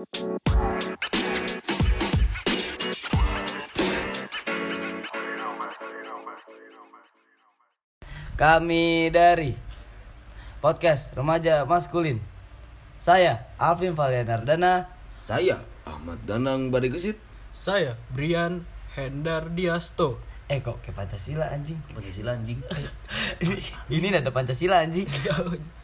Kami dari podcast remaja maskulin. Saya Alvin Valianardana. Saya Ahmad Danang Barigesit Saya Brian Hendar Diasto. Eh kok ke Pancasila anjing? Pancasila anjing ini, ini ada Pancasila anjing.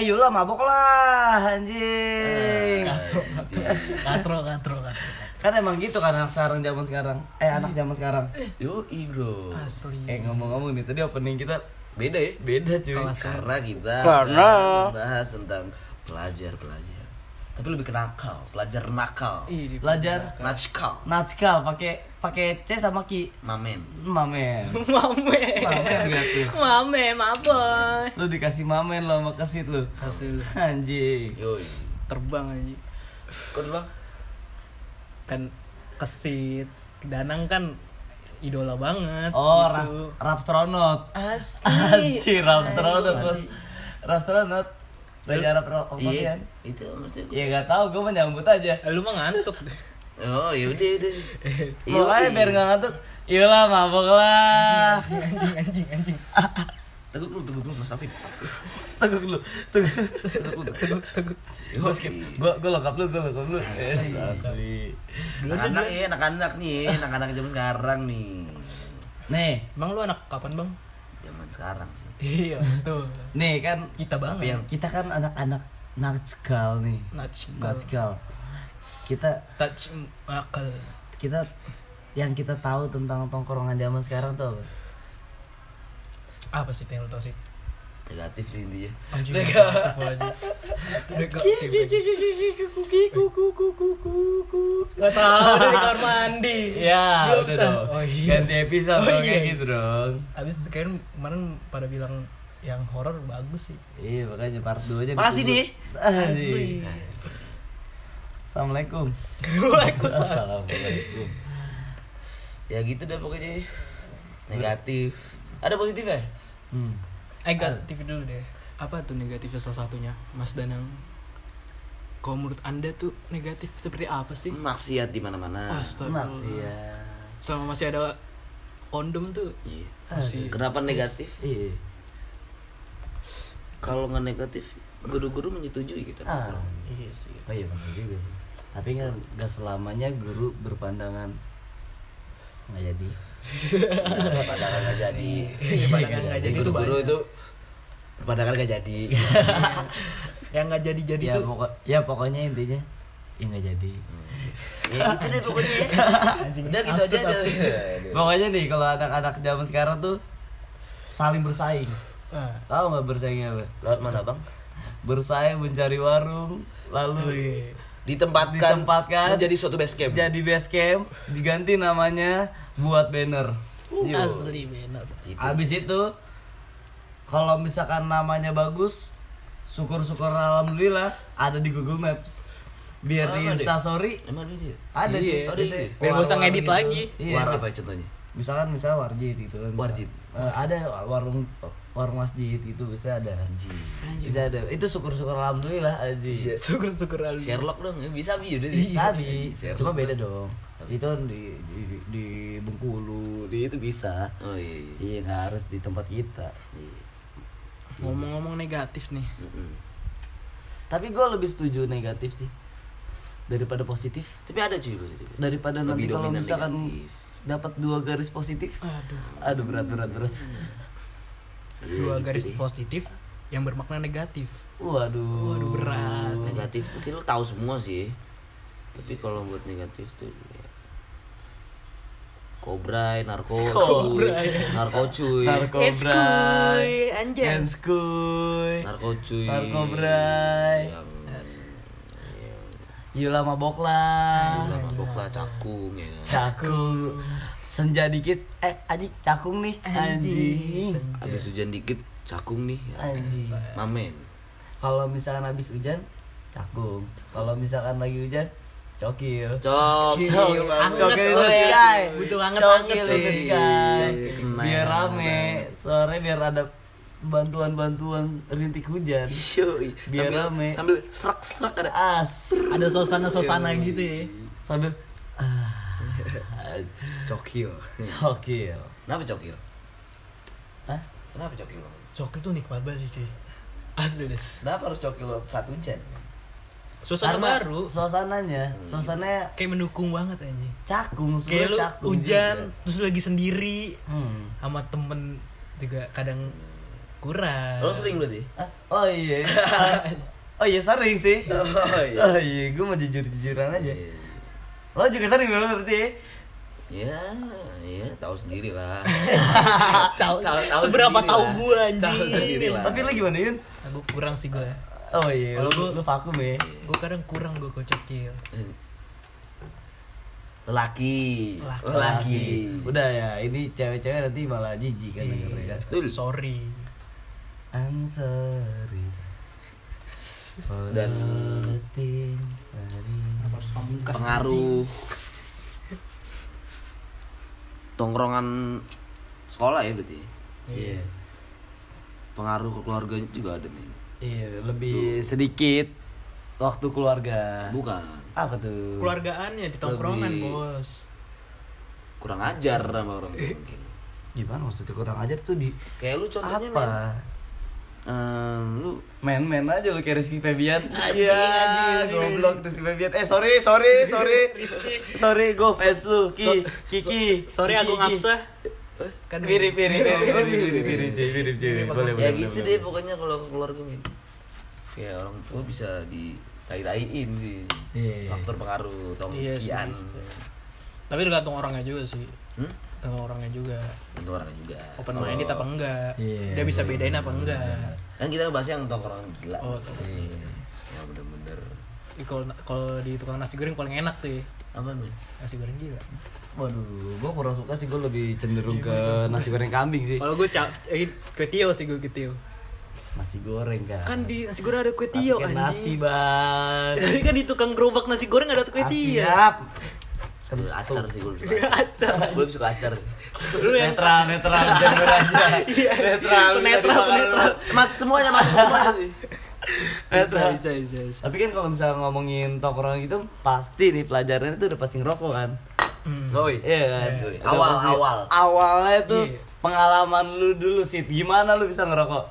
Eh Yula mabok lah anjing. Katro, katro, katro, katro. Kan emang gitu kan anak sekarang zaman sekarang. Eh anak zaman sekarang. Yo bro Asli. Eh ngomong-ngomong nih tadi opening kita Beda ya beda cuy. Karena kita Karena- bahas tentang pelajar-pelajar Tapi lebih ke nakal Pelajar nakal Ih, Belajar Natskal natskal pakai pakai C sama Ki. Mamen Mamen. Mame. Mamen gak tuh? Mame, maboy. Lu dikasih mamen lo sama kesit lu. Asli lu. Anjing. Yoi terbang aja. Kok dulu Kan kesit. Danang kan idola banget. Oh, gitu. ras, rapstronot. Asli. Anjir, rapstronot. Rapstronot. Raja Arab Iya Rokokian. Itu maksudnya Ya gak tahu, gue menyambut aja. Eh, Lu mah ngantuk deh. Oh yaudah yaudah Makanya biar gak ngantuk. Iyalah mabok lah. Anjing, anjing, anjing. Teguk dulu teguk dulu Mas Afif Teguk lu, teguk. Teguk teguk teguk Gue skip. Gue gue lokap lu, gue lokap lu. Yes, asli. Anak-anak ya anak-anak nih Anak-anak zaman sekarang nih Nih, Emang lu anak kapan, Bang? Zaman sekarang sih Iya, tuh. nih kan Kita banget. Yang kita kan anak-anak natskal nih. Natskal. Kita touch akal. kita yang kita tahu tentang tongkrongan zaman sekarang tuh apa? Apa sih yang lu tau sih? Negatif sih intinya negatif aja. Negatif. Gak tau dari kamar mandi. Ya, udah tahu. dong. Oh, iya. Ganti episode Oh, iya. kayak gitu dong. Habis kayaknya kemarin pada bilang yang horor bagus sih. Iya, makanya part 2 aja. Makasih nih. Asli. Assalamualaikum. Assalamualaikum. Ya gitu deh pokoknya Negatif Ada positif ya? Hmm. Negatif dulu deh. Apa tuh negatifnya salah satunya, Mas Danang? Kalau menurut anda tuh negatif seperti apa sih? Maksiat di mana-mana Astagfirullah. Maksiat. Selama masih ada kondom tuh Iya. masih Kenapa negatif? Iya. Kalau nggak negatif, guru-guru menyetujui kita. Ah. iya sih. Oh iya benar juga sih. Tapi nggak nggak selamanya guru berpandangan nggak jadi. Padahal nggak jadi. Iya, padahal nggak jadi tuh Guru-guru itu padahal nggak jadi. Yang nggak jadi-jadi ya tuh pokok ya pokoknya intinya ya nggak jadi. ya gitu deh pokoknya. Anjing, Udah gitu aja deh. Pokoknya nih kalau anak-anak zaman sekarang tuh saling bersaing. Ah. Tahu nggak bersaingnya apa? Lewat mana bang? Bersaing mencari warung, lalu. Ditempatkan, Ditempatkan. menjadi suatu base camp. jadi base camp, diganti namanya buat banner. Yo. Asli benar. Gitu. Habis itu kalau misalkan namanya bagus, syukur-syukur alhamdulillah ada di Google Maps. Biar Oh, di ada. Instastory Emang ada sih? ada Iya, cuy. ada sih. Biar nggak usah ngedit lagi. Iya. War apa ya contohnya? Misalkan misal warjit gitu kan. Warjit. Eh, ada warung warung masjid gitu bisa ada. Anjing. Bisa ada. Itu syukur-syukur alhamdulillah aja. Syukur-syukur alhamdulillah. Sherlock dong, ya bisa bi udah. Tadi, Sherlock cuma beda dong. Itu kan di, di, di Bengkulu, di itu bisa. Oh iya. iya. Iya, nggak harus di tempat kita. Iya. Ngomong-ngomong negatif nih. Mm-mm. Tapi gue lebih setuju negatif sih daripada positif. Tapi ada cuy positif. Daripada nanti Lebih kalau dominan misalkan negatif. dapat dua garis positif. Aduh. Aduh berat berat berat. Iya, Dua gitu garis positif yang bermakna negatif. Waduh. Waduh, berat. Negatif sih lu tahu semua sih. Tapi kalau buat negatif tuh ya. Kobrai, narko, Kobrai. cuy. narko cuy, Narkobrai. anjay.Enskuy. narko cuy, Narkobrai. yang Yula mabok lah. sama bokla cakung ya. Cakung. Senja dikit. Eh, anjing cakung nih. Anjing. Habis hujan dikit cakung nih. ya. Anjing. Mamen. Kalau misalkan habis hujan, cakung. Kalau misalkan lagi hujan, cokil. Cok, Cokil, Anget, cokil coy. sky. Butuh anget-anget, Cokil coy. sky. Cokil. Biar rame. Sore biar ada bantuan-bantuan rintik hujan. Biar sambil, rame. sambil serak-serak ada As Ada suasana-suasana gitu ya. sambil ah, cokil. sokil. Kenapa cokil? Hah? Kenapa cokil? Cokil tuh nikmat banget sih cuy. Asli deh. Kenapa harus cokil saat hujan? Suasana Karena baru. Suasananya, suasananya Kayak mendukung banget anjing. cakung, Kayak lu cakung hujan, juga. terus lu lagi sendiri Hmm. sama temen juga kadang kurang. Lo sering berarti? Ah, Oh iya. oh iya sering sih. Oh, iya. Oh iya, gue mau jujur-jujuran aja. Lo juga sering dong berarti. Ya, ya tahu sendiri lah. Tahu- Tahu- tahu seberapa sendiri tahu gua anjing. Tahu sendiri lah. Tapi lo gimana Yun? Aku kurang sih gua. Oh iya, Kalau lu, gua- lu vakum ya. Gua kadang kurang gua kocokil. Lelaki. Lelaki. Lelaki. Udah ya, ini cewek-cewek nanti malah jijik kan dengernya kan. Sorry. I'm sorry. For Dan- things. Pengaruh tongkrongan sekolah ya berarti. Iya. Pengaruh ke keluarga juga ada nih. Iya, lebih sedikit waktu keluarga. Bukan. Apa tuh? Keluargaannya di tongkrongan, Lebih- Bos. Kurang ajar sama orang tua mungkin. Gimana maksudnya kurang ajar tuh di Kayak lu contohnya apa? men. Em, lu Main-main aja lu kayak Rizky Febian Iya. Goblok Rizky Febian Eh sorry, sorry, sorry Sorry, gue fans lu Ki, Kiki Sorry Kiki, Agung Ki. Kan Mirip, mirip, mirip, mirip, mirip, mirip, mirip. Boleh, boleh, ya gitu deh pokoknya kalau ke keluarga men. Kayak orang tua bisa ditai-taiin sih. Iya. Faktor pengaruh Iya sih. tongkian. Tapi tergantung orangnya juga sih. Hmm? Tergantung orangnya juga. Tentu orangnya juga. Open Kalau- minded apa enggak? Iya, Dia bisa bedain apa enggak? Kan kita ngebahas yang tongkrongan gila. Oh. Iya. Ya bener-bener. Kalau kalau di tukang nasi goreng paling enak tuh ya. Apa men? Nasi goreng gila. Waduh, gue kurang suka sih, gue lebih cenderung ke nasi goreng kambing sih Kalau gue cap eh, kue tio sih gue kue tio. Nasi goreng kan Kan di nasi goreng ada kue tio kan nasi bang Tapi kan di tukang gerobak nasi goreng ada kue Ah, tio. Siap Lu acar sih gue suka. acar. Gue suka acar. Lu yang Netral, netral, jujur aja Netral, bisa netral, dimakan. netral. Mas semuanya masuk semuanya sih. Netral bisa, bisa, bisa. Tapi kan kalau misalnya ngomongin tongkrongan gitu Pasti nih pelajaran itu udah pasti ngerokok kan Hmm. Oh iya. Iya kan Iya. Awal, pasti- awal. Awalnya tuh Iya. pengalaman lu dulu sih Gimana lu bisa ngerokok?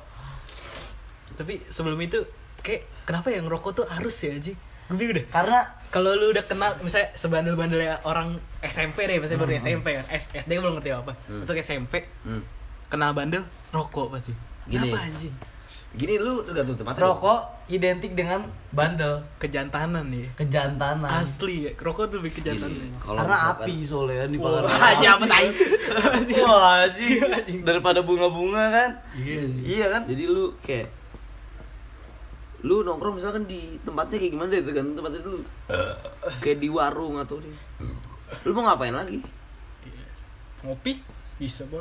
Tapi sebelum itu kayak kenapa yang ngerokok tuh harus ya anjing? Gue bingung deh. Karena Kalau lu udah kenal misalnya sebandel-bandelnya orang SMP deh, misalnya baru SMP kan. S SD belum ngerti apa. Masuk SMP, Hmm. kenal bandel, rokok pasti. Gini. Kenapa anjing? Gini lu tergantung tempat. rokok identik dengan bandel Kejantanan nih. Kejantanan Asli ya, rokok tuh lebih kejantanan. Gini, kalau Karena misalkan- api soalnya di Wah, pala aja apa tai? Wah anjing. Daripada bunga-bunga kan Iya sih. Iya kan Jadi lu kayak lu nongkrong misalkan di tempatnya kayak gimana deh tergantung tempatnya dulu kayak di warung atau di lu mau ngapain lagi Ngopi bisa, Bol.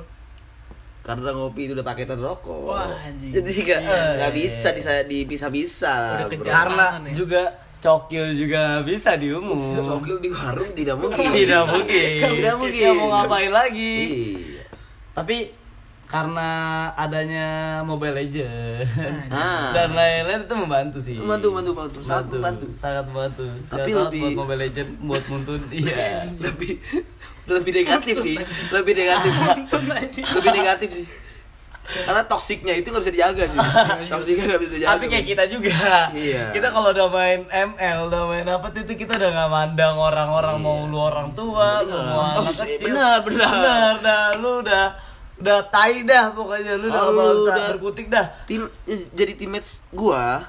Karena ngopi itu udah paketan rokok Wah, anjing. jadi nggak Iya. nggak bisa disa- dipisah-pisah. Karena ya. juga cokil juga bisa di umum cokil di warung tidak mungkin Tidak mungkin tidak mungkin Ya mau ngapain lagi iya Tapi karena adanya Mobile Legend Ah. dan lain-lain itu membantu sih. Membantu, membantu, membantu. Sangat membantu. Sangat membantu. Tapi Shout out lebih- buat Mobile Legend buat muntun. Iya. lebih lebih negatif sih lebih negatif lebih negatif sih karena toksiknya itu nggak bisa dijaga sih toksiknya nggak bisa dijaga Tapi kayak kita juga. Iya. Kita kalau udah main ML, udah main apa tuh itu kita udah nggak mandang orang-orang mau lu orang tua, lu mau Oh, anak sih, kecil. bener, bener. Bener, dah lu udah udah tai dah pokoknya lu udah lu usah udah- berkutik dah. tim eh, jadi teammates gua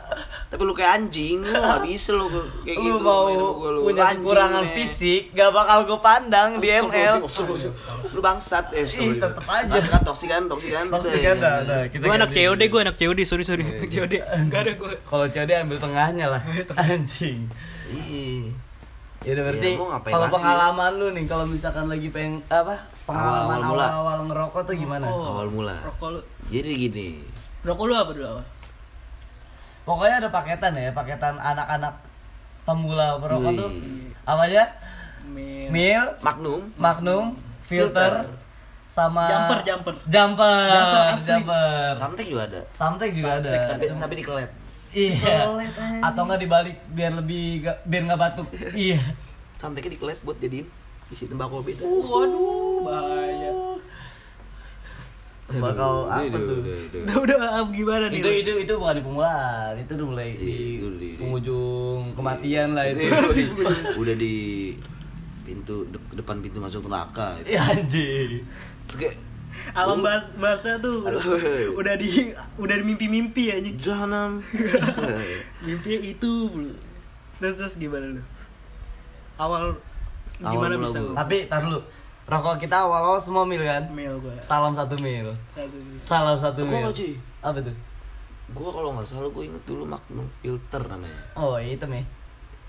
tapi lu kayak anjing lu nggak bisa lu kayak lu gitu mau gua, lu. punya kekurangan men. fisik gak bakal gue pandang di ML lu bangsat eh Ih, tetep aja. kan toksik kan toksik kan Toxic kan dah, dah. Kita Gue anak. COD, gue anak COD, sorry sorry. Anak COD. Enggak ada gue. kalau COD ambil tengahnya lah anjing Iya. Ya udah berarti ngapain kalau pengalaman lu nih kalau misalkan lagi pengen apa pengalaman Awal-awal awal-awal ngerokok tuh gimana awal mula Rokok lu. jadi gini Rokok lu apa dulu awal? pokoknya ada paketan ya paketan anak-anak pemula merokok Wih. tuh apa aja Min. mil Magnum magnum filter, Filter. sama Jumper, jumper. Jumper, Jumper jumper. Samtek juga ada. Samtek juga ada. Tapi tapi dikelet. Iya. Aja. Atau nggak dibalik biar lebih ga- biar nggak batuk. iya. Samteknya dikelet buat jadiin isi tembakau beda. Waduh, bahaya. Bakal apa tuh? aduh. Udah udah ah, gimana nih? Itu itu itu bukan di permulaan, itu udah mulai di Iya, di- di- penghujung kematian lah itu. Udah di- udah di pintu de- depan pintu masuk neraka itu. Iya anjing. Terus kayak Alam bahas bahasa tuh Alam. udah di udah di mimpi-mimpi anjing. jahanam. Mimpinya itu. Terus terus gimana lu? Awal Awal gimana mula bisa. Tapi tar dulu. Rokok kita awal-awal semua mil kan? mail gua. Salam satu mil. Salam satu mil. nggak, cuy. Apa tuh? gua kalau nggak salah gua inget dulu Magnum filter namanya. Oh, hitam ya.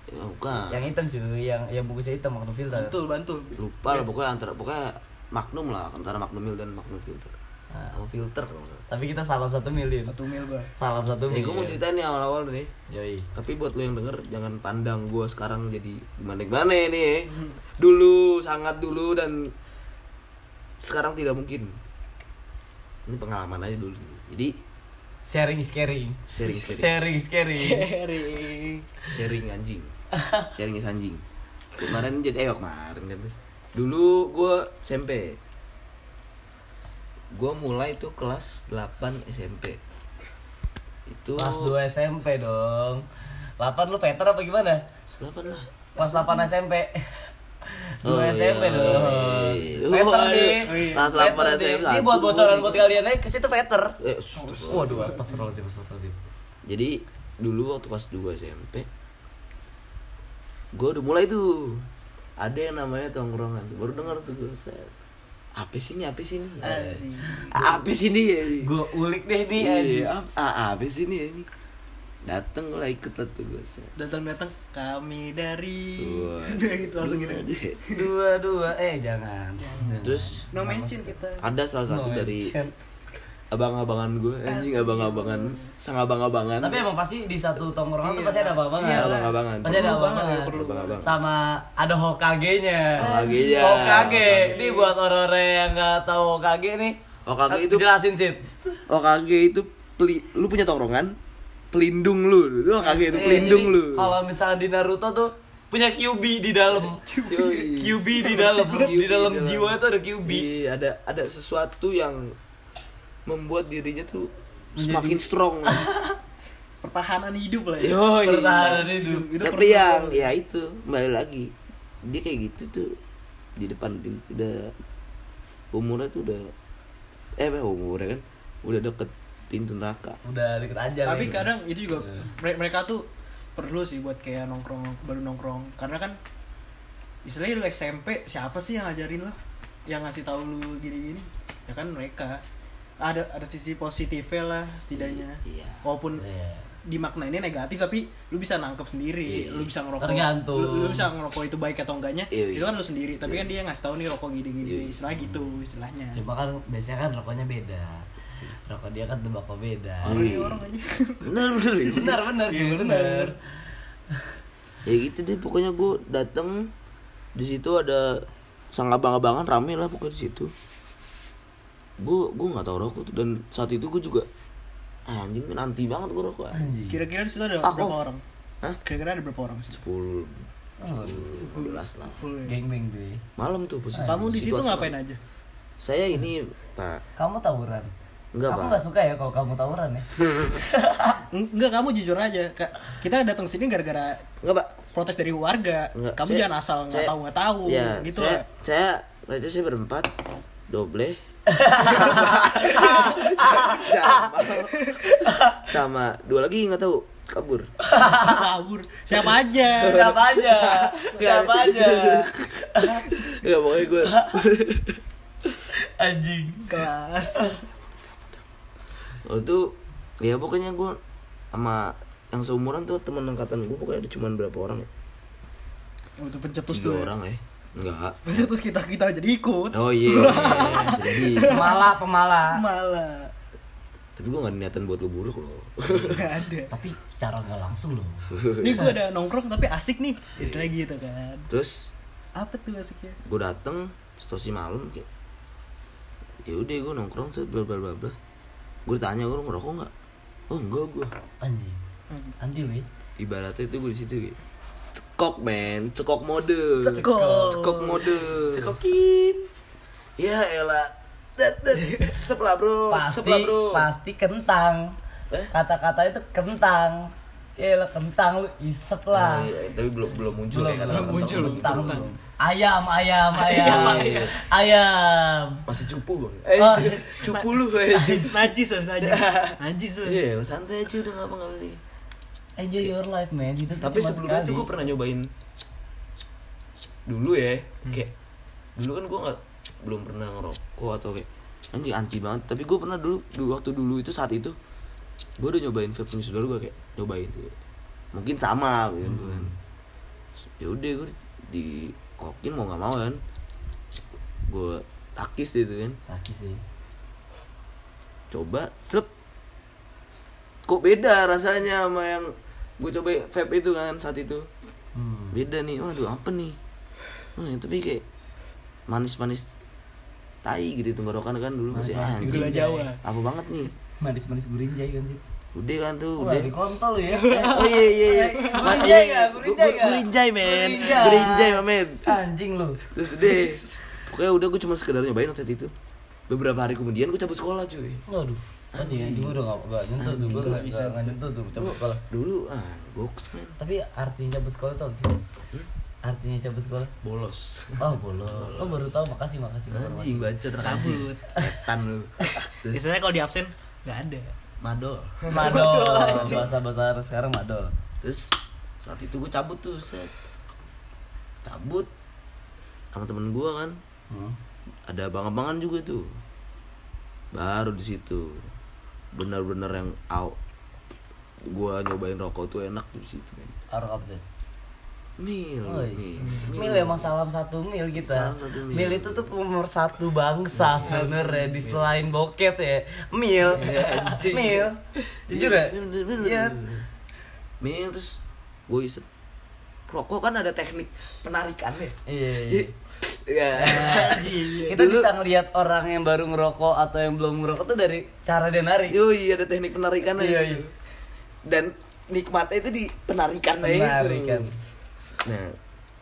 Ya, bukan. Yang hitam cuy, yang yang bungkusnya hitam waktu filter. Bantul, bantul. Lupa lah pokoknya antara pokoknya Magnum lah antara Magnum Mil dan Magnum filter. Nah. Sama filter kalau. Tapi kita salam satu mil Din. Satu mail gua. Salam satu Eh, mil. gue mau ceritain nih awal-awal nih. Yoi. Tapi buat lo yang denger jangan pandang gue sekarang jadi gimana gimana nih. Dulu sangat dulu dan sekarang tidak mungkin. Ini pengalaman aja dulu. Jadi Sharing is caring. sharing sharing Sharing is caring. Sharing. sharing anjing. Sharing is anjing. Kemarin jadi eh kemarin kan. Dulu gue SMP. Gue mulai tuh kelas 8 SMP. Itu Kelas 2 SMP dong. 8 lu veter apa gimana? 8 lah. Kelas 8 SMP. 2 Oh, SMP iya. dong. Oh, Veter nih. Kelas Veter 8 nih. SMP. Ini buat bocoran buat kalian aja ke situ veter. Eh, Waduh, astagfirullahaladzim, astagfirullahaladzim. Jadi dulu waktu kelas 2 SMP gue udah mulai tuh ada yang namanya tongkrongan tuh baru dengar tuh gue set apa sih ini apa sih ini apa sih ini ya? Gue ulik deh nih Iya, ah, apa sih ini ini dateng lah ikut lah tuh gue set Datang-datang kami dari. Udah gitu langsung gitu. Dua dua eh jangan. terus No mention kita. ada salah satu No dari mention. Abang-abangan gue anjing abang-abangan sang abang-abangan Tapi emang pasti di satu tongkrongan tuh Iya. pasti ada abang-abangan. Iya, abang-abangan Pasti ada abang-abangan. perlu Abang-abang. Sama ada Hokage-nya. Hokage-nya. Hokage. Ini buat orang-orang yang nggak tahu Hokage nih. Hokage itu jelasin sih. Okage itu peli, lu punya tongkrongan pelindung lu lu Okage itu pelindung lu Iya, Kalau misalnya di Naruto tuh punya QB di dalam. Yoi. QB di dalam. QB di dalam di dalam. jiwa itu ada QB. Iya, ada ada sesuatu yang membuat dirinya tuh semakin strong Pertahanan hidup lah ya. Yoi. Pertahanan hidup. Itu tapi perlu yang ya itu kembali lagi dia kayak gitu tuh di depan di- udah umurnya tuh udah eh umurnya kan udah deket pintu neraka Udah deket aja. Tapi nih. kadang itu juga mere- mereka tuh perlu sih buat kayak nongkrong baru nongkrong karena kan istilahnya lu SMP siapa sih yang ngajarin lo yang ngasih tahu lu gini-gini ya kan mereka ada ada sisi positifnya lah setidaknya Iya. walaupun Iya. dimaknainnya negatif tapi lu bisa nangkep sendiri Iya. lu bisa ngerokok Tergantung. lu, lu bisa ngerokok itu baik atau enggaknya Iya, itu iya. kan lu sendiri tapi kan dia ngasih tahu nih rokok gini gini Iya. istilah gitu istilahnya Cuma kan biasanya kan rokoknya beda. Rokok dia kan tembakau beda. orang Iya. ya orang aja benar benar Iya, benar. benar. ya gitu deh pokoknya gue dateng di situ ada sang abang-abangan rame lah pokoknya di situ gue gue nggak tahu rokok tuh dan saat itu gue juga anjing nanti banget gue rokok Anjing. kira-kira di situ ada Fuck berapa off. orang Hah? kira-kira ada berapa orang sih sepuluh Oh, belas lah geng beng ya. malam tuh posisi kamu di situ ngapain aja saya ini pak Kamu tawuran. Enggak, Aku nggak suka ya kalau kamu tawuran ya. Enggak, kamu jujur aja. Kita datang sini gara-gara enggak pak protes dari warga. Enggak, kamu saya- jangan asal nggak saya- tahu nggak tahu ya, gitu saya, lah. saya waktu itu saya berempat doble. sama dua lagi nggak tahu kabur kabur. Siapa aja? Siapa aja? Siapa aja? nggak pokoknya gue Anjing. Kelas. waktu itu ya pokoknya gue sama yang seumuran tuh teman angkatan gue pokoknya ada cuma berapa orang ya Untuk pencetus tuh. ya. orang ya enggak Pencetus kita kita jadi ikut. oh iya bisa jadi Pemala, pemala. Malah tapi gue gak ada niatan buat lu buruk loh nggak ada. Tapi secara nggak langsung loh. Ini gue ada nongkrong tapi asik nih. Istilah gitu kan. terus Apa tuh asiknya? gue dateng situasi malam kayak ya udah gue nongkrong set bla bla bla bla gue ditanya gue ngerokok nggak oh enggak gue Anjing. Anjing ya. ibaratnya itu gue di situ kayak cekok men cekok mode Cekok. cekok mode Cekokin. ya elah dat dat sep lah bro Pasti bro pasti kentang. Eh? Kata-kata itu kentang. Ya lah kentang lu isep lah. Ah, iya, tapi belum belum muncul belum ya kata belum kentang. muncul kentang. kentang. Ayam, ayam, ayam. Iya. ayam. masih cupu bang Eh, eh, cupu lu eh. najis lah najis najis lu iya santai aja udah ngapa ngapa sih Enjoy your life, man. Itu tuh tapi sebelumnya tuh gue pernah nyobain dulu ya kayak dulu kan gue nggak belum pernah ngerokok atau kayak anjing anti banget. Tapi gue pernah dulu dulu waktu dulu itu saat itu gue udah nyobain vape punya saudara gue kayak nyobain tuh. Mungkin sama gitu kan. Ya udah gue di kokin mau nggak mau kan. Gue takis deh tuh kan. Sakit sih. coba slep kok beda rasanya sama yang gue coba vape itu kan saat itu Hmm. beda nih waduh apa nih hmm, tapi kayak manis-manis tai gitu tenggorokan kan dulu masih anjing gula jawa apa banget nih Manis-manis gurinjay kan sih. udah kan tuh udah kontol ya. oh iya iya iya ya, gurinjay ya. gurinjay men Gurinjay. men Anjing lu. terus deh pokoknya udah gue cuma sekedar nyobain waktu itu beberapa hari kemudian gue cabut sekolah cuy Waduh. Anjing anjing gua udah gak, gak nyentuh tuh, gua gak bisa gak nyentuh tuh cabut sekolah. dulu ah box men Tapi artinya cabut sekolah itu apa sih? Artinya cabut sekolah? bolos Oh bolos. Oh baru tahu makasih makasih. anjing baca terkacau Cabut. setan lu biasanya kalau di absen nggak ada madol Madol. Bahasa bahasa sekarang madol. terus saat itu gue cabut tuh set cabut sama temen gue kan Hmm. ada abang-abangan juga tuh baru di situ benar-benar yang aw gue nyobain rokok tuh enak di situ men Arok apa tuh? mil Oh, mil, Mil emang salam satu mil kita. Salam satu mil. mil. itu tuh nomor satu bangsa sebenarnya di selain boket ya. Mil. anjing. mil. Jujur ya? Bener, Iya. mil terus gue isep rokok kan ada teknik penarikannya Iya. iya. Ya Kita bisa ngelihat orang yang baru ngerokok atau yang belum ngerokok tuh dari cara dia narik. Yoi, ada teknik penarikannya Iya, di situ. iya. Dan nikmatnya itu di penarikannya itu. Penarikan. Nah,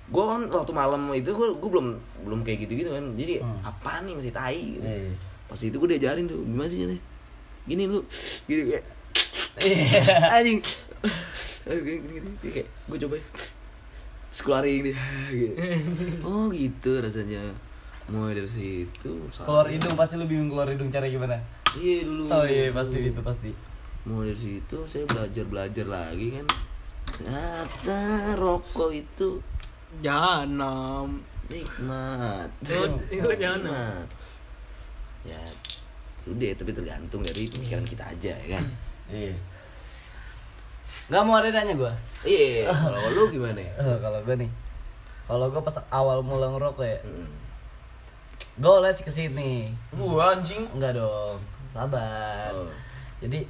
gue kan waktu malam itu gue gue belum belum kayak gitu gitu kan. Jadi Hmm. apa nih masih tai gitu. Iya. Pas itu gue diajarin tuh gimana sih nih? Gini lu, gini kayak Iya. anjing. Eh, Gini gini gini Kayak gue coba Terus keluarin dia gitu. Oh gitu rasanya Mulai dari situ Keluar hidung pasti lu bingung keluar hidung cara gimana? Iya dulu Oh iya pasti itu pasti. mulai dari situ saya belajar belajar lagi kan ternyata rokok itu jangan nikmat Oh, itu jangan. nikmat ya udah tapi tergantung dari pemikiran kita aja ya kan Iya. Gak mau ada nanya gua. iya kalau lu gimana ya kalau gue nih, kalau gue pas awal mulai ngerokok ya, Hmm. gue les ke sini. Wah anjing Enggak dong, sabar. Oh. Jadi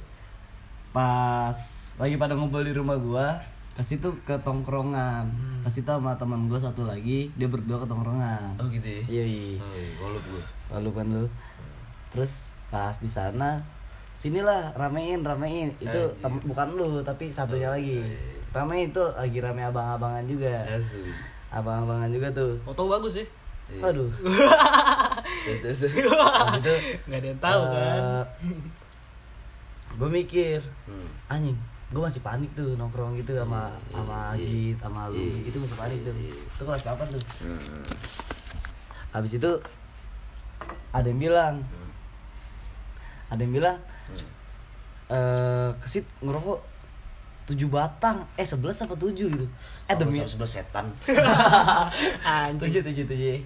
pas lagi pada ngumpul di rumah gua, ke situ ke tongkrongan. Hmm. Pas itu sama teman gua satu lagi, dia berdua ke tongkrongan. oh gitu ya Iya, iya. iya. kalau gue Lalu kan lu. Terus pas di sana sinilah ramein ramein itu tem- bukan lu tapi satunya Oh, lagi iya. ramein itu lagi rame abang-abangan juga asli abang-abangan juga tuh foto bagus sih Iya. aduh Terus, terus, terus. Habis itu nggak ada yang tahu kan gue mikir Hmm. anjing gue masih panik tuh nongkrong gitu sama Iya, sama iya. Git sama lu Iya, gitu masih panik tuh iya. itu kelas 8 tuh Hmm. habis itu ada yang bilang Hmm. ada yang bilang eh kesit ngerokok tujuh batang. Eh sebelas apa tujuh gitu. Eh demi Sama sebelah setan. Tujuh tujuh tujuh.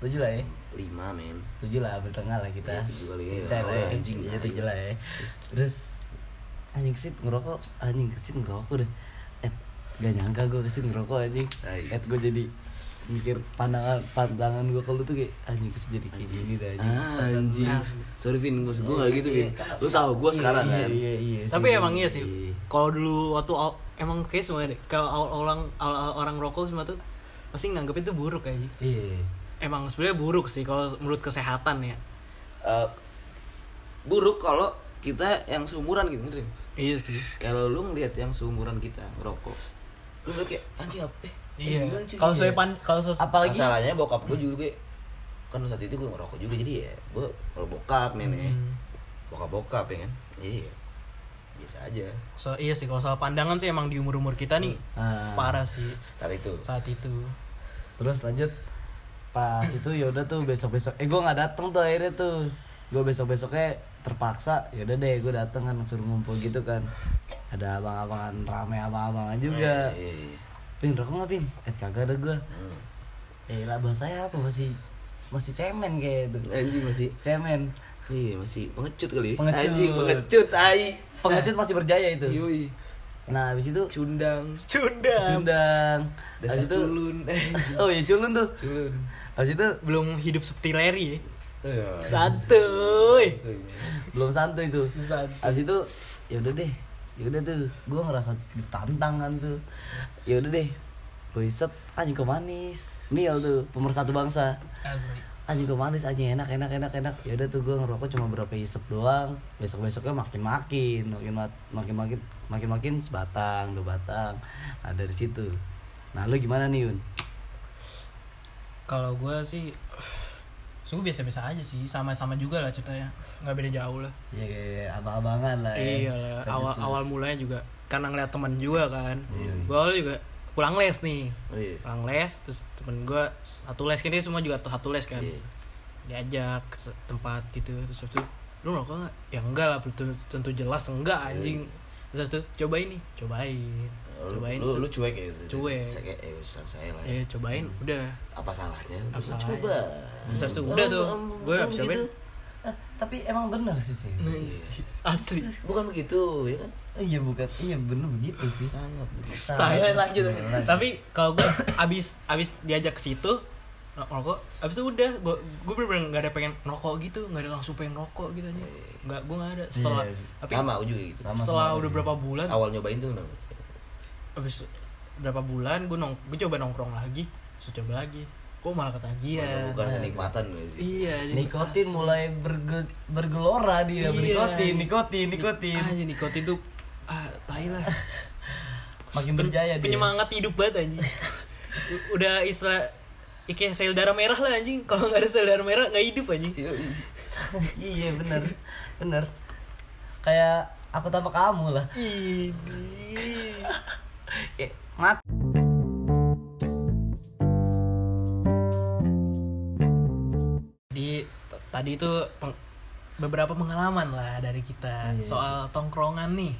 Tujuh lah ya. Lima men. Tujuh lah bertengah lah kita. Iya, tujuh kali ya. Ya. anjing. iya tujuh lah ya. Terus? Anjing kesit ngerokok. Anjing kesit ngerokok deh. Eh gak nyangka gue kesit ngerokok anjing. Eh gue jadi mikir pandangan pandangan gue kalau tuh kayak anjing kesit jadi kayak gini deh anjing. Ah, anjing. Sorry Vin, gue gue gak gitu Vin. Iya, Lu tahu gue sekarang iya, kan. iya iya tapi sih. emang iya sih. Kalau dulu waktu aw- emang kayak semuanya deh. Kalau orang orang rokok semua tuh pasti nganggap itu buruk aja iya. Emang sebenarnya buruk sih kalau menurut kesehatan ya. Eh, buruk kalau kita yang seumuran gitu ngerti? Iya sih. Kalau lu ngeliat yang seumuran kita ngerokok lu kayak anjing apa eh iya. Anjing." kalau saya pan kalau sesuai apalagi masalahnya bokap gue juga kan saat itu gue ngerokok juga jadi ya gue kalau bokap nenek Hmm. bokap bokap ya kan? Jadi ya biasa aja. So, iya sih kalau soal pandangan sih emang di umur umur kita nih Ah. parah sih. Saat itu. Saat itu. Terus lanjut. Pas itu yaudah tuh besok besok eh gue nggak dateng tuh akhirnya tuh. Gue besok besoknya terpaksa yaudah deh gue dateng kan suruh ngumpul gitu kan. Ada abang-abangan rame abang-abangan juga. Iya, iya. Pin rokok nggak pin eh kagak ada gue Hmm. eh lah bahasa saya apa? Masih masih cemen kayak itu. Anjing masih cemen. Iya masih pengecut kali. Pengecut. anjing pengecut tai. Pengecut masih berjaya itu. Yoi nah habis itu cundang. Cunda cundang. Dasar itu culun. Oh iya culun tuh. Culun. Habis itu belum hidup seperti Larry ya? Iya. santuy. Belum santuy tuh Santuy. habis itu ya udah deh ya udah tuh gue ngerasa ditantang kan tuh. Ya udah deh gue isep anjing kok manis. Mil tuh pemersatu bangsa. Asli. Anjing kok manis anjing enak enak enak enak. Ya udah tuh gue ngerokok cuma berapa isep doang. Besok besoknya makin makin makin makin makin makin makin sebatang dua batang. Nah dari situ. Nah lu gimana nih Yun? Kalau gue sih Suku biasa-biasa aja sih, sama-sama juga lah ceritanya, nggak beda jauh lah. ya kayak abang-abangan lah ya. Iya lah, Lanjut awal terus. awal mulanya juga karena ngeliat teman juga kan. Iya. Gue awal juga pulang les nih, oh iya pulang les, terus temen gue satu les kan dia semua juga satu les kan. Iya. Diajak ke tempat gitu, terus itu lu rokok nggak? Ya enggak lah, tentu, tentu jelas enggak anjing. Terus itu cobain nih, cobain, cobain. lu, lu cuek ya gitu Cuek. saya kayak eh usah saya lah ya. Eh cobain, udah. apa salahnya Apa salahnya? coba Terus itu udah tuh, gue gitu. cobain. Tapi emang bener sih sih Asli. bukan begitu ya kan iya bukan iya bener begitu sih sangat Style. Lanjut tapi kalau gue abis abis diajak ke situ ngerokok abis itu udah gue gue bener-bener nggak ada pengen rokok gitu nggak ada langsung pengen rokok gitu aja nggak gue nggak ada setelah Iya. tapi sama juga gitu Sama. setelah udah berapa bulan awal nyobain tuh kenapa abis berapa bulan gue nong gue coba nongkrong lagi terus coba lagi. Kok malah ketagihan? Bukan kenikmatan gitu sih iya nikotin mulai berge, bergelora dia Iya. nikotin nikotin nikotin. Jadi nikotin tuh ah tai lah. Makin berjaya dia. penyemangat hidup banget anjing. Udah istilah ya kayak sel darah merah lah anjing. Kalau nggak ada sel darah merah nggak hidup anjing. Iya bener bener. Kayak aku tanpa kamu lah. Ini mat Jadi t- tadi itu peng- beberapa pengalaman lah dari kita Iya. soal tongkrongan nih.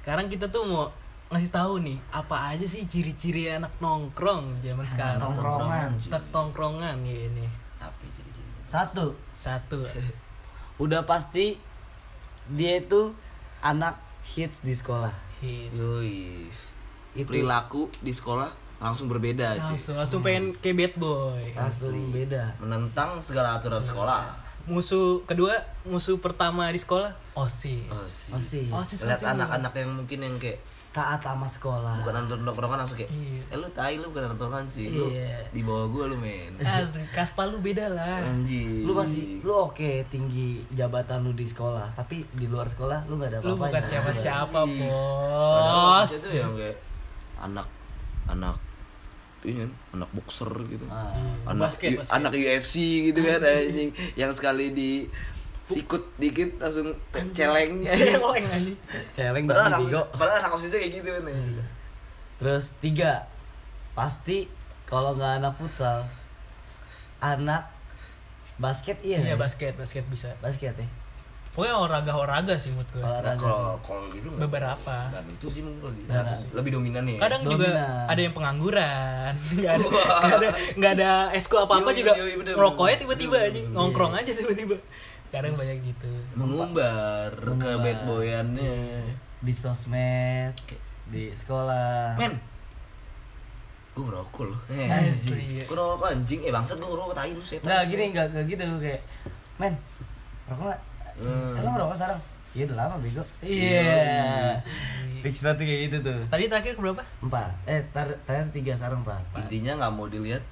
Sekarang kita tuh mau ngasih tahu nih apa aja sih ciri-ciri anak nongkrong zaman sekarang. tongkrongan. Tak tongkrongan ya ini. tapi jadi satu Satu. udah pasti dia itu anak hits di sekolah Hit. yoi Itu. perilaku di sekolah langsung berbeda cuy Langsung langsung pengen kayak bad boy. langsung beda menentang segala aturan sekolah Musuh kedua, musuh pertama di sekolah OSIS. osis Osis. Osis lihat anak-anak yang mungkin yang kayak taat sama sekolah bukan nonton nongkrongan langsung kayak Iya. eh lu tai lu bukan nongkrongan sih lu Iya. di bawah gua lu men Asli, kasta lu beda lah. anjing lu masih lu oke tinggi jabatan lu di sekolah tapi di luar sekolah lu gak ada Lu apa-apanya bukan siapa-siapa, Padahal bos. tuh yang kayak anak anak ini kan, anak boxer gitu. Ah. anak Basket, U- basket. anak UFC gitu kan anjing. Yang sekali di sikut dikit langsung celeng. Celeng anjing. celeng padahal banget anak padahal anak osisnya kayak gitu kan terus tiga. Pasti kalau nggak anak futsal anak basket iya. Iya basket, basket bisa. basket ya Pokoknya olahraga-olahraga sih menurut gue. Nah, olahraga sih. kalau kalau gitu Beberapa. dan itu sih mungkin lebih, Nah. lebih dominan nih. Kadang juga Dominan. ada yang pengangguran, nggak ada, nggak ada, nggak ada eskul apa apa juga. rokoknya tiba-tiba aja. nongkrong aja tiba-tiba. Kadang banyak gitu. mengumbar ke bad boyannya. Di sosmed di sekolah. Men. Gue ngerokok loh. Eh, Asli. gue ngerokok anjing. Eh bangsat gue ngerokok tai lu setan. Nggak gini nggak nggak gitu kayak men rokok nggak Hmm. Emang ngerokok sekarang iya udah lama bego iya fix banget kayak gitu tuh Tadi terakhir ke berapa? empat eh tar terakhir tiga sekarang empat intinya nggak mau dilihat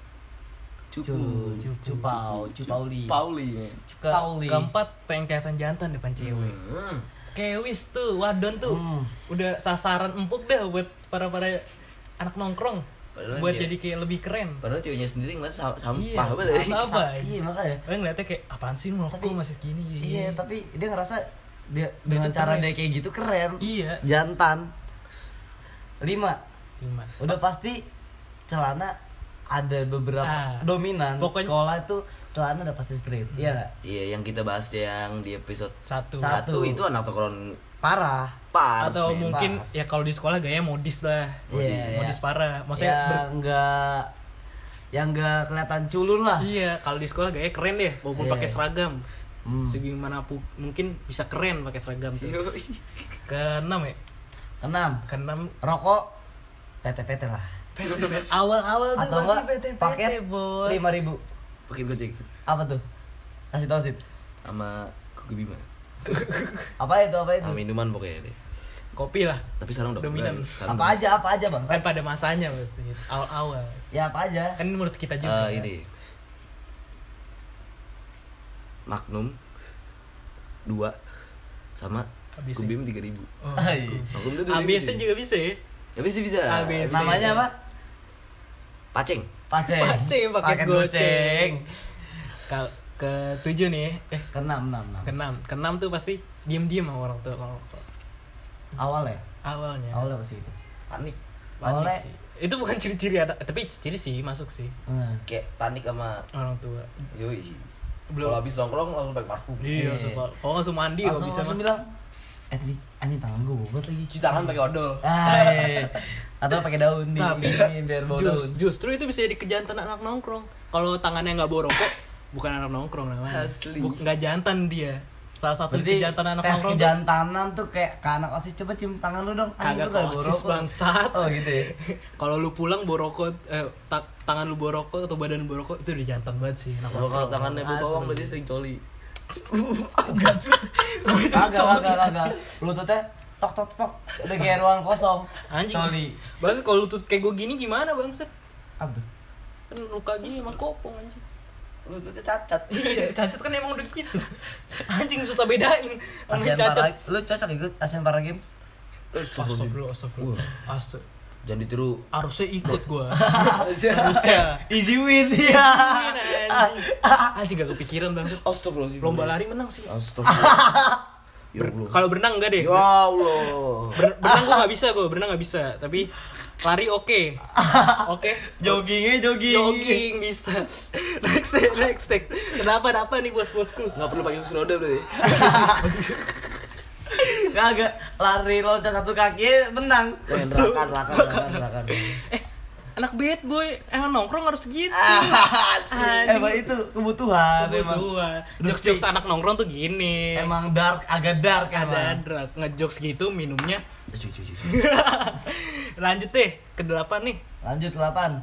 Cupu. Cu- Cupau, Cupauli. Pauli. Ke, Pauli. keempat pengen kelihatan jantan depan cewek Hmm. kewis tuh wadon tuh Hmm. udah sasaran empuk dah buat para para anak nongkrong Padahal buat dia- jadi kayak lebih keren Padahal ceweknya sendiri ngeliat sa- sampah Iya, banget ya. sampah. Iya makanya. Orang ngeliatnya kayak apaan sih lu Tapi- masih segini Iya, tapi dia ngerasa dia Dia dengan cara keren. dia kayak gitu keren. Iya. Jantan. Lima. Lima. Udah pasti celana ada beberapa Ah. dominan. Pokoknya- Sekolah itu celana udah pasti straight. Iya nggak? Iya, yang kita bahas yang di episode Satu. Satu. satu itu anak tokron Parah. Atau men. mungkin Pars. ya kalau di sekolah gaya modis lah. Iya. modis parah. Maksudnya ber- enggak yang enggak kelihatan culun lah. Iya, kalau di sekolah gaya keren deh, walaupun Iya. pakai seragam. Hmm. Segimanapun mungkin bisa keren pakai seragam tuh. Keenam ya? Enam. Keenam Rokok PT-PT lah. awal-awal tuh Atau pasti PT-PT, paket bos. lima ribu. Pakai gojek Apa tuh? Kasih tau sih. sama Koki Bima. Apa itu? Apa itu? Sama minuman pokoknya deh. Kopi lah. Tapi sekarang udah Dominan. sekarang Apa aja? Apa aja bang? Kan pada masanya pasti. Awal-awal. Ya apa aja? Kan ini menurut kita juga. Eh, ini. Magnum dua sama ABC. Kubim 3000. Oh. Hai. Magnum tuh ABC 2000. juga bisa ya? Ya bisa bisa. ABC. Namanya apa? Paceng. Paceng. Paceng, paket Paket goceng. Ke tujuh nih, eh Keenam, enam, enam. keenam, keenam tuh pasti diem-diem sama orang tua kalau Awal ya? awalnya. Awalnya pasti itu. Panik. Panik awalnya- sih. Itu bukan ciri-ciri anak, tapi ciri sih masuk sih Hmm. Kayak panik sama orang tua. yoi. Belum. Kalau habis nongkrong langsung pakai parfum. Iya, Iya. langsung kalau langsung mandi langsung, bisa langsung bilang, eh tadi anjing tangan gue bobot lagi. Cuci tangan pakai odol. Ah, iya. Atau pakai daun nih, Tapi biar bau daun. justru itu bisa jadi kejantan anak nongkrong. Kalau tangannya nggak bawa rokok, bukan anak nongkrong namanya. Asli. Buk- nggak jantan dia. Salah satu Berarti kejantan anak tes nongkrong kejantanan tuh kayak ke anak osis coba cium tangan lu dong. Kagak lu nggak bawa osis, bangsat. Oh gitu ya. kalau lu pulang bawa rokok eh, ta- tangan lu bawa rokok atau badan bawa rokok itu udah jantan banget sih anak Kalau tangannya bau bawang berarti sering coli. Kagak, kagak, kagak. Lututnya tok tok tok udah kayak ruang kosong. anjing Coli. bang kalau lutut kayak gue gini gimana bangset Apa tuh? kan luka gini emang kopong anjing Lututnya cacat. iya cacat kan emang udah gitu anjing susah bedain Asian cacat Para, lu cocok ikut Asian Para Games? Astagfirullah, astagfirullah. Astag- Jangan ditiru. Harusnya ikut gua. Harusnya. Easy win ya. anjing. Anjing gak kepikiran bang. Astagfirullahaladzim. Lomba lari menang sih. Astagfirullah. Ya Ber-. Kalau berenang enggak deh. Ya Allah. Ber- berenang gua gak bisa gua, berenang gak bisa. Tapi lari oke. Oke. Joggingnya jogging. Jogging bisa. Next next next. next. Kenapa ada apa nih bos-bosku? Nggak perlu pakai kursi roda berarti. Kagak lari loncat satu kaki menang. Rakan, rakan, rakan, rakan. Eh, anak bad boy emang nongkrong harus gitu. Eh, Emang itu kebutuhan. emang. Kebutuhan. Udah Jokes-jokes fix. anak nongkrong tuh gini. Emang dark, agak dark ada drag ngejokes gitu minumnya cuy. lanjut deh ke delapan nih Lanjut 8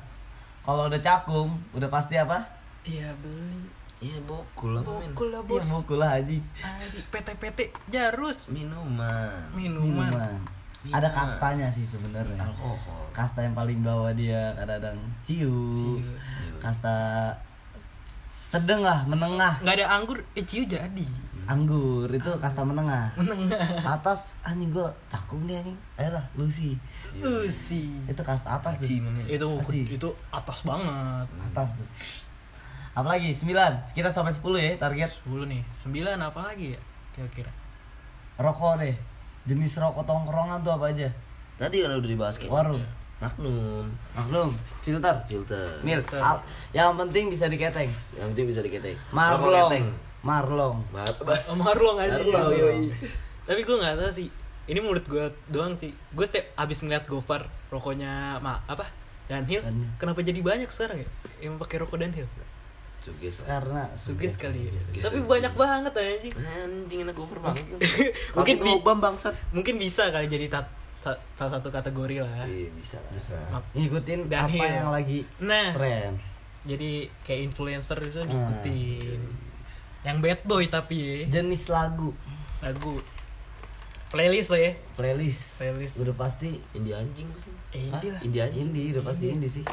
Kalau udah cakung, udah pasti apa? iya beli Iya bokul lah bokul lah Iya bos buku lah Haji Anjing, PT-PT jarus Minuman. minuman, Minuman Ada kastanya sih sebenarnya. Alkohol. Kasta yang paling bawah dia kadang-kadang. Ciu, Ciu. Kasta sedang lah, menengah. Nggak ada anggur eh ciu jadi. Anggur, itu kasta menengah. Menengah. Atas, anjing gua cakung nih anjing. Ayolah, Lucy. Usi Itu kasta atas Aci, tuh. itu Asik. itu atas banget. Atas tuh. Apalagi? 9 Kita sampai 10 ya target. 10 nih. 9 apa lagi ya kira-kira? Rokok deh Jenis rokok tongkrongan tuh apa aja? Tadi kan udah dibahas kayak Warung. Magnum, Maklum. Filter. Filter. Filter. Al- Yang penting bisa diketeng. Yang penting bisa diketek. Rokok Marlong. Marlong. Bas. sama Marlong aja. Marlong, yoi. tapi gue nggak tahu sih. Ini menurut gue doang sih. Gue setiap abis ngeliat Gofar rokoknya ma apa? Dunhill Dunhill. kenapa jadi banyak sekarang ya? Yang pakai rokok Dunhill Suges. Karena suges kali ya suges, tapi suges. banyak banget anjing Anjing enak over banget. Mungkin lubang bangsat. mungkin bisa kali jadi tat- sa- salah satu kategori lah Iya bisa lah. Bisa Ngikutin Dan apa Hill. yang lagi nah tren jadi kayak influencer itu Ah. diikutin yang bad boy tapi ya. Jenis lagu lagu playlist lah ya Playlist Playlist. Udah pasti Indie anjing. eh, ini lah Indie anjing. Indie udah pasti indie sih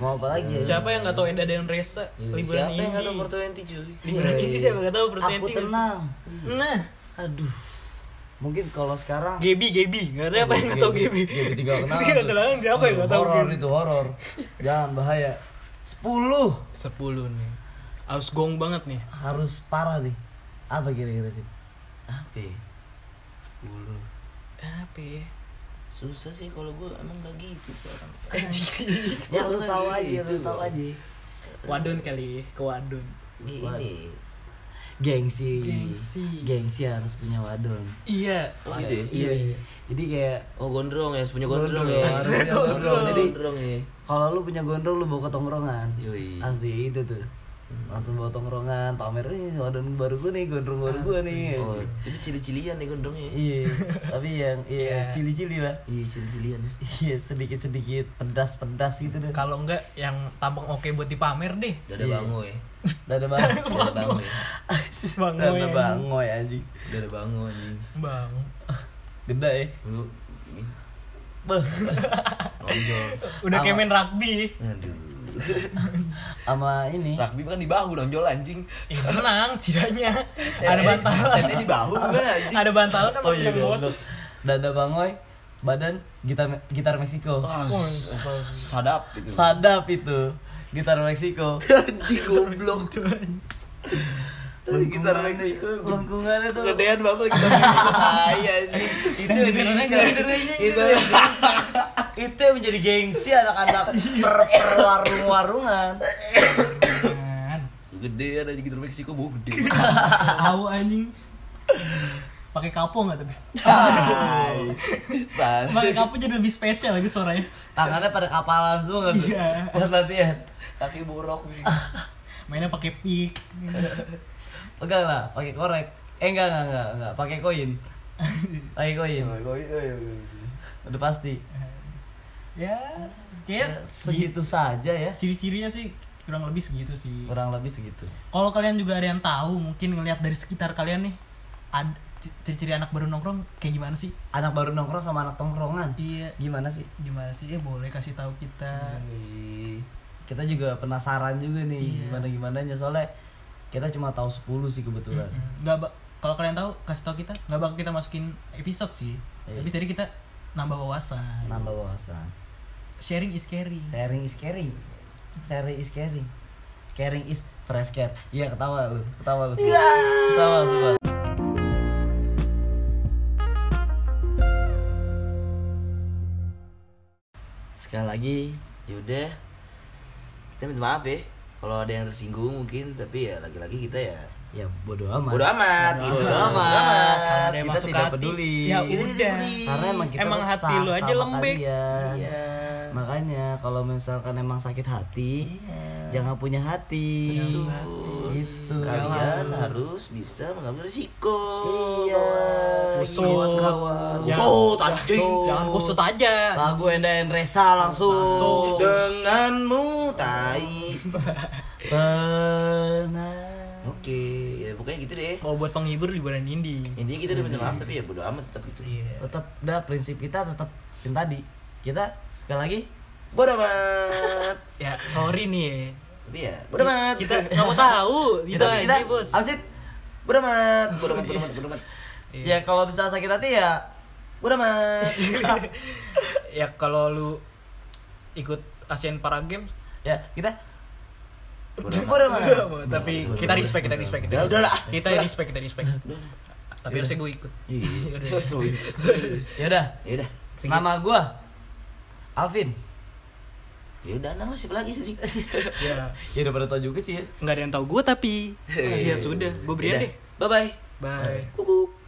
Mau apa lagi ya? Siapa yang nggak tahu Enda dan Resa liburan Siapa yang ini? nggak tahu Portwenty cuy? Liburan Iya, ini siapa nggak tahu Portwenty? Aku tenang. Nah, Aduh. Mungkin kalau sekarang Gebi Gebi, nggak ada apa yang nggak tahu Gebi. Gebi tiga kenal. Tiga kenal, siapa yang nggak tahu Horor itu horor. Jangan bahaya. 10 Sepuluh nih. Harus gong banget nih. harus parah nih. Apa kira-kira sih? Apa? ya? Sepuluh. Apa ya? Susah sih kalau gue emang gak gitu sekarang. Ya lu tahu aja, Gitu, lu tahu aja. Wadon kali, ke wadon. Gini. Gengsi. Gengsi. Gengsi harus punya wadon. Iya. Oh gitu ya? Iya, iya. Jadi kayak Oh gondrong ya, harus punya gondrong, Gondrong, ya. harus punya Gondrong, gondrong. Jadi Jadi- gondrong ya. kalau lu punya gondrong lu bawa ke tongkrongan. Yoi. Asli itu tuh. Langsung bawa tongkrongan, pamer nih wadon baru gue nih, gondrong baru gue nih. Oh, tapi cili-cilian nih gondrongnya. Iya, tapi yang iya Iya. cili-cili lah. Iya, cili-cilian. Iya, sedikit-sedikit pedas-pedas gitu deh. Kalau enggak yang tampang oke buat dipamer deh. Dada Iya. bango ya. Dada bang. Dada bango ya. Sis bang Dada bangoy anjing. Dada bango anjing. Bang. Gede ya. Beh. nonjol. Udah main rugby. Aduh. Sama ini. Rugby kan di bahu nonjol anjing. Eh, menang ciranya. Ada bantalan. Tetenya di bahu kan anjing. Ada bantalan kan Oh iya. Dada bangoy, badan gitar gitar Meksiko. Ah, sadap itu. Sadap itu. Gitar Meksiko. Anjing goblok. Gitar. Lengkungannya tuh. Kegedean bangsa kita. Tai anjing. itu itu itu yang menjadi gengsi anak-anak per, per warung warungan Gedean aja gitar Meksiko bau gede. Tahu anjing. Pakai kapo nggak tapi? Pakai kapo jadi lebih spesial lagi suaranya. tangannya pada kapalan semua kan tuh Iya. buat latihan Kaki borok. Mainnya pakai pick. Enggak lah pakai korek. Eh enggak enggak enggak enggak. Pakai koin. Pakai koin. Udah pasti. Ya, kayak segitu saja ya. Ciri-cirinya sih kurang lebih segitu sih. kurang lebih segitu. Kalau kalian juga ada yang tahu, mungkin ngelihat dari sekitar kalian nih, ada ciri-ciri anak baru nongkrong kayak gimana sih? anak baru nongkrong sama anak tongkrongan? Iya, gimana sih? Gimana sih? Ya boleh kasih tahu kita. Wih, kita juga penasaran juga nih Iya. gimana gimananya soalnya kita cuma tahu 10 sih kebetulan Mm-mm. Nggak ba- kalau kalian tahu kasih tahu kita, nggak bakal kita masukin episode sih. Iya. Tapi jadi kita nambah wawasan. nambah wawasan Sharing is caring. sharing is caring sharing is caring caring is fresh care iya ketawa lu ketawa lu semua ketawa semua sekali lagi Yaudah. Kita minta maaf ya. Kalau ada yang tersinggung mungkin, tapi ya lagi-lagi kita ya ya bodo amat Bodo amat, bodo gitu. amat, Kalau ada yang kita masuk tidak hati, peduli ya Kita tidak udah. peduli. karena emang kita Emang hati lu aja lembek. kalian. Iya. makanya kalau misalkan emang sakit hati Iya. jangan punya hati Jangan harus bisa mengambil risiko. Iya, Kusut. Jangan- Kusut, anjing. Jangan kusut aja. lagu Endaen Resa langsung Denganmu tai. tenang Oke, ya pokoknya gitu deh. Kalau buat penghibur liburan indie. Intinya kita udah minta maaf tapi ya bodo amat tetap gitu. Iya. tetap dah prinsip kita tetap yang tadi kita sekali lagi Bodo amat. Ya, sorry nih. Tapi ya bodo amat. Kita nggak mau tahu. Itu kita kita aja, Bos. sih bodo amat. Bodo amat, bodo amat, bodo amat. Iya. ya kalau bisa sakit hati ya Bodo amat. ya kalau lu ikut Asian Para Games ya kita Bodo amat. tapi kita respect kita respect kita Ya respect. udahlah. kita respect kita respect tapi harusnya gue ikut Iya. Sorry. ya udah Ya udah. nama gua Alvin Ya udah nang lah siapa lagi sih? ya ya udah pada tau juga sih ya nggak ada yang tahu gue tapi ya sudah gue beri Yaudah. deh Bye bye. bye Kuku.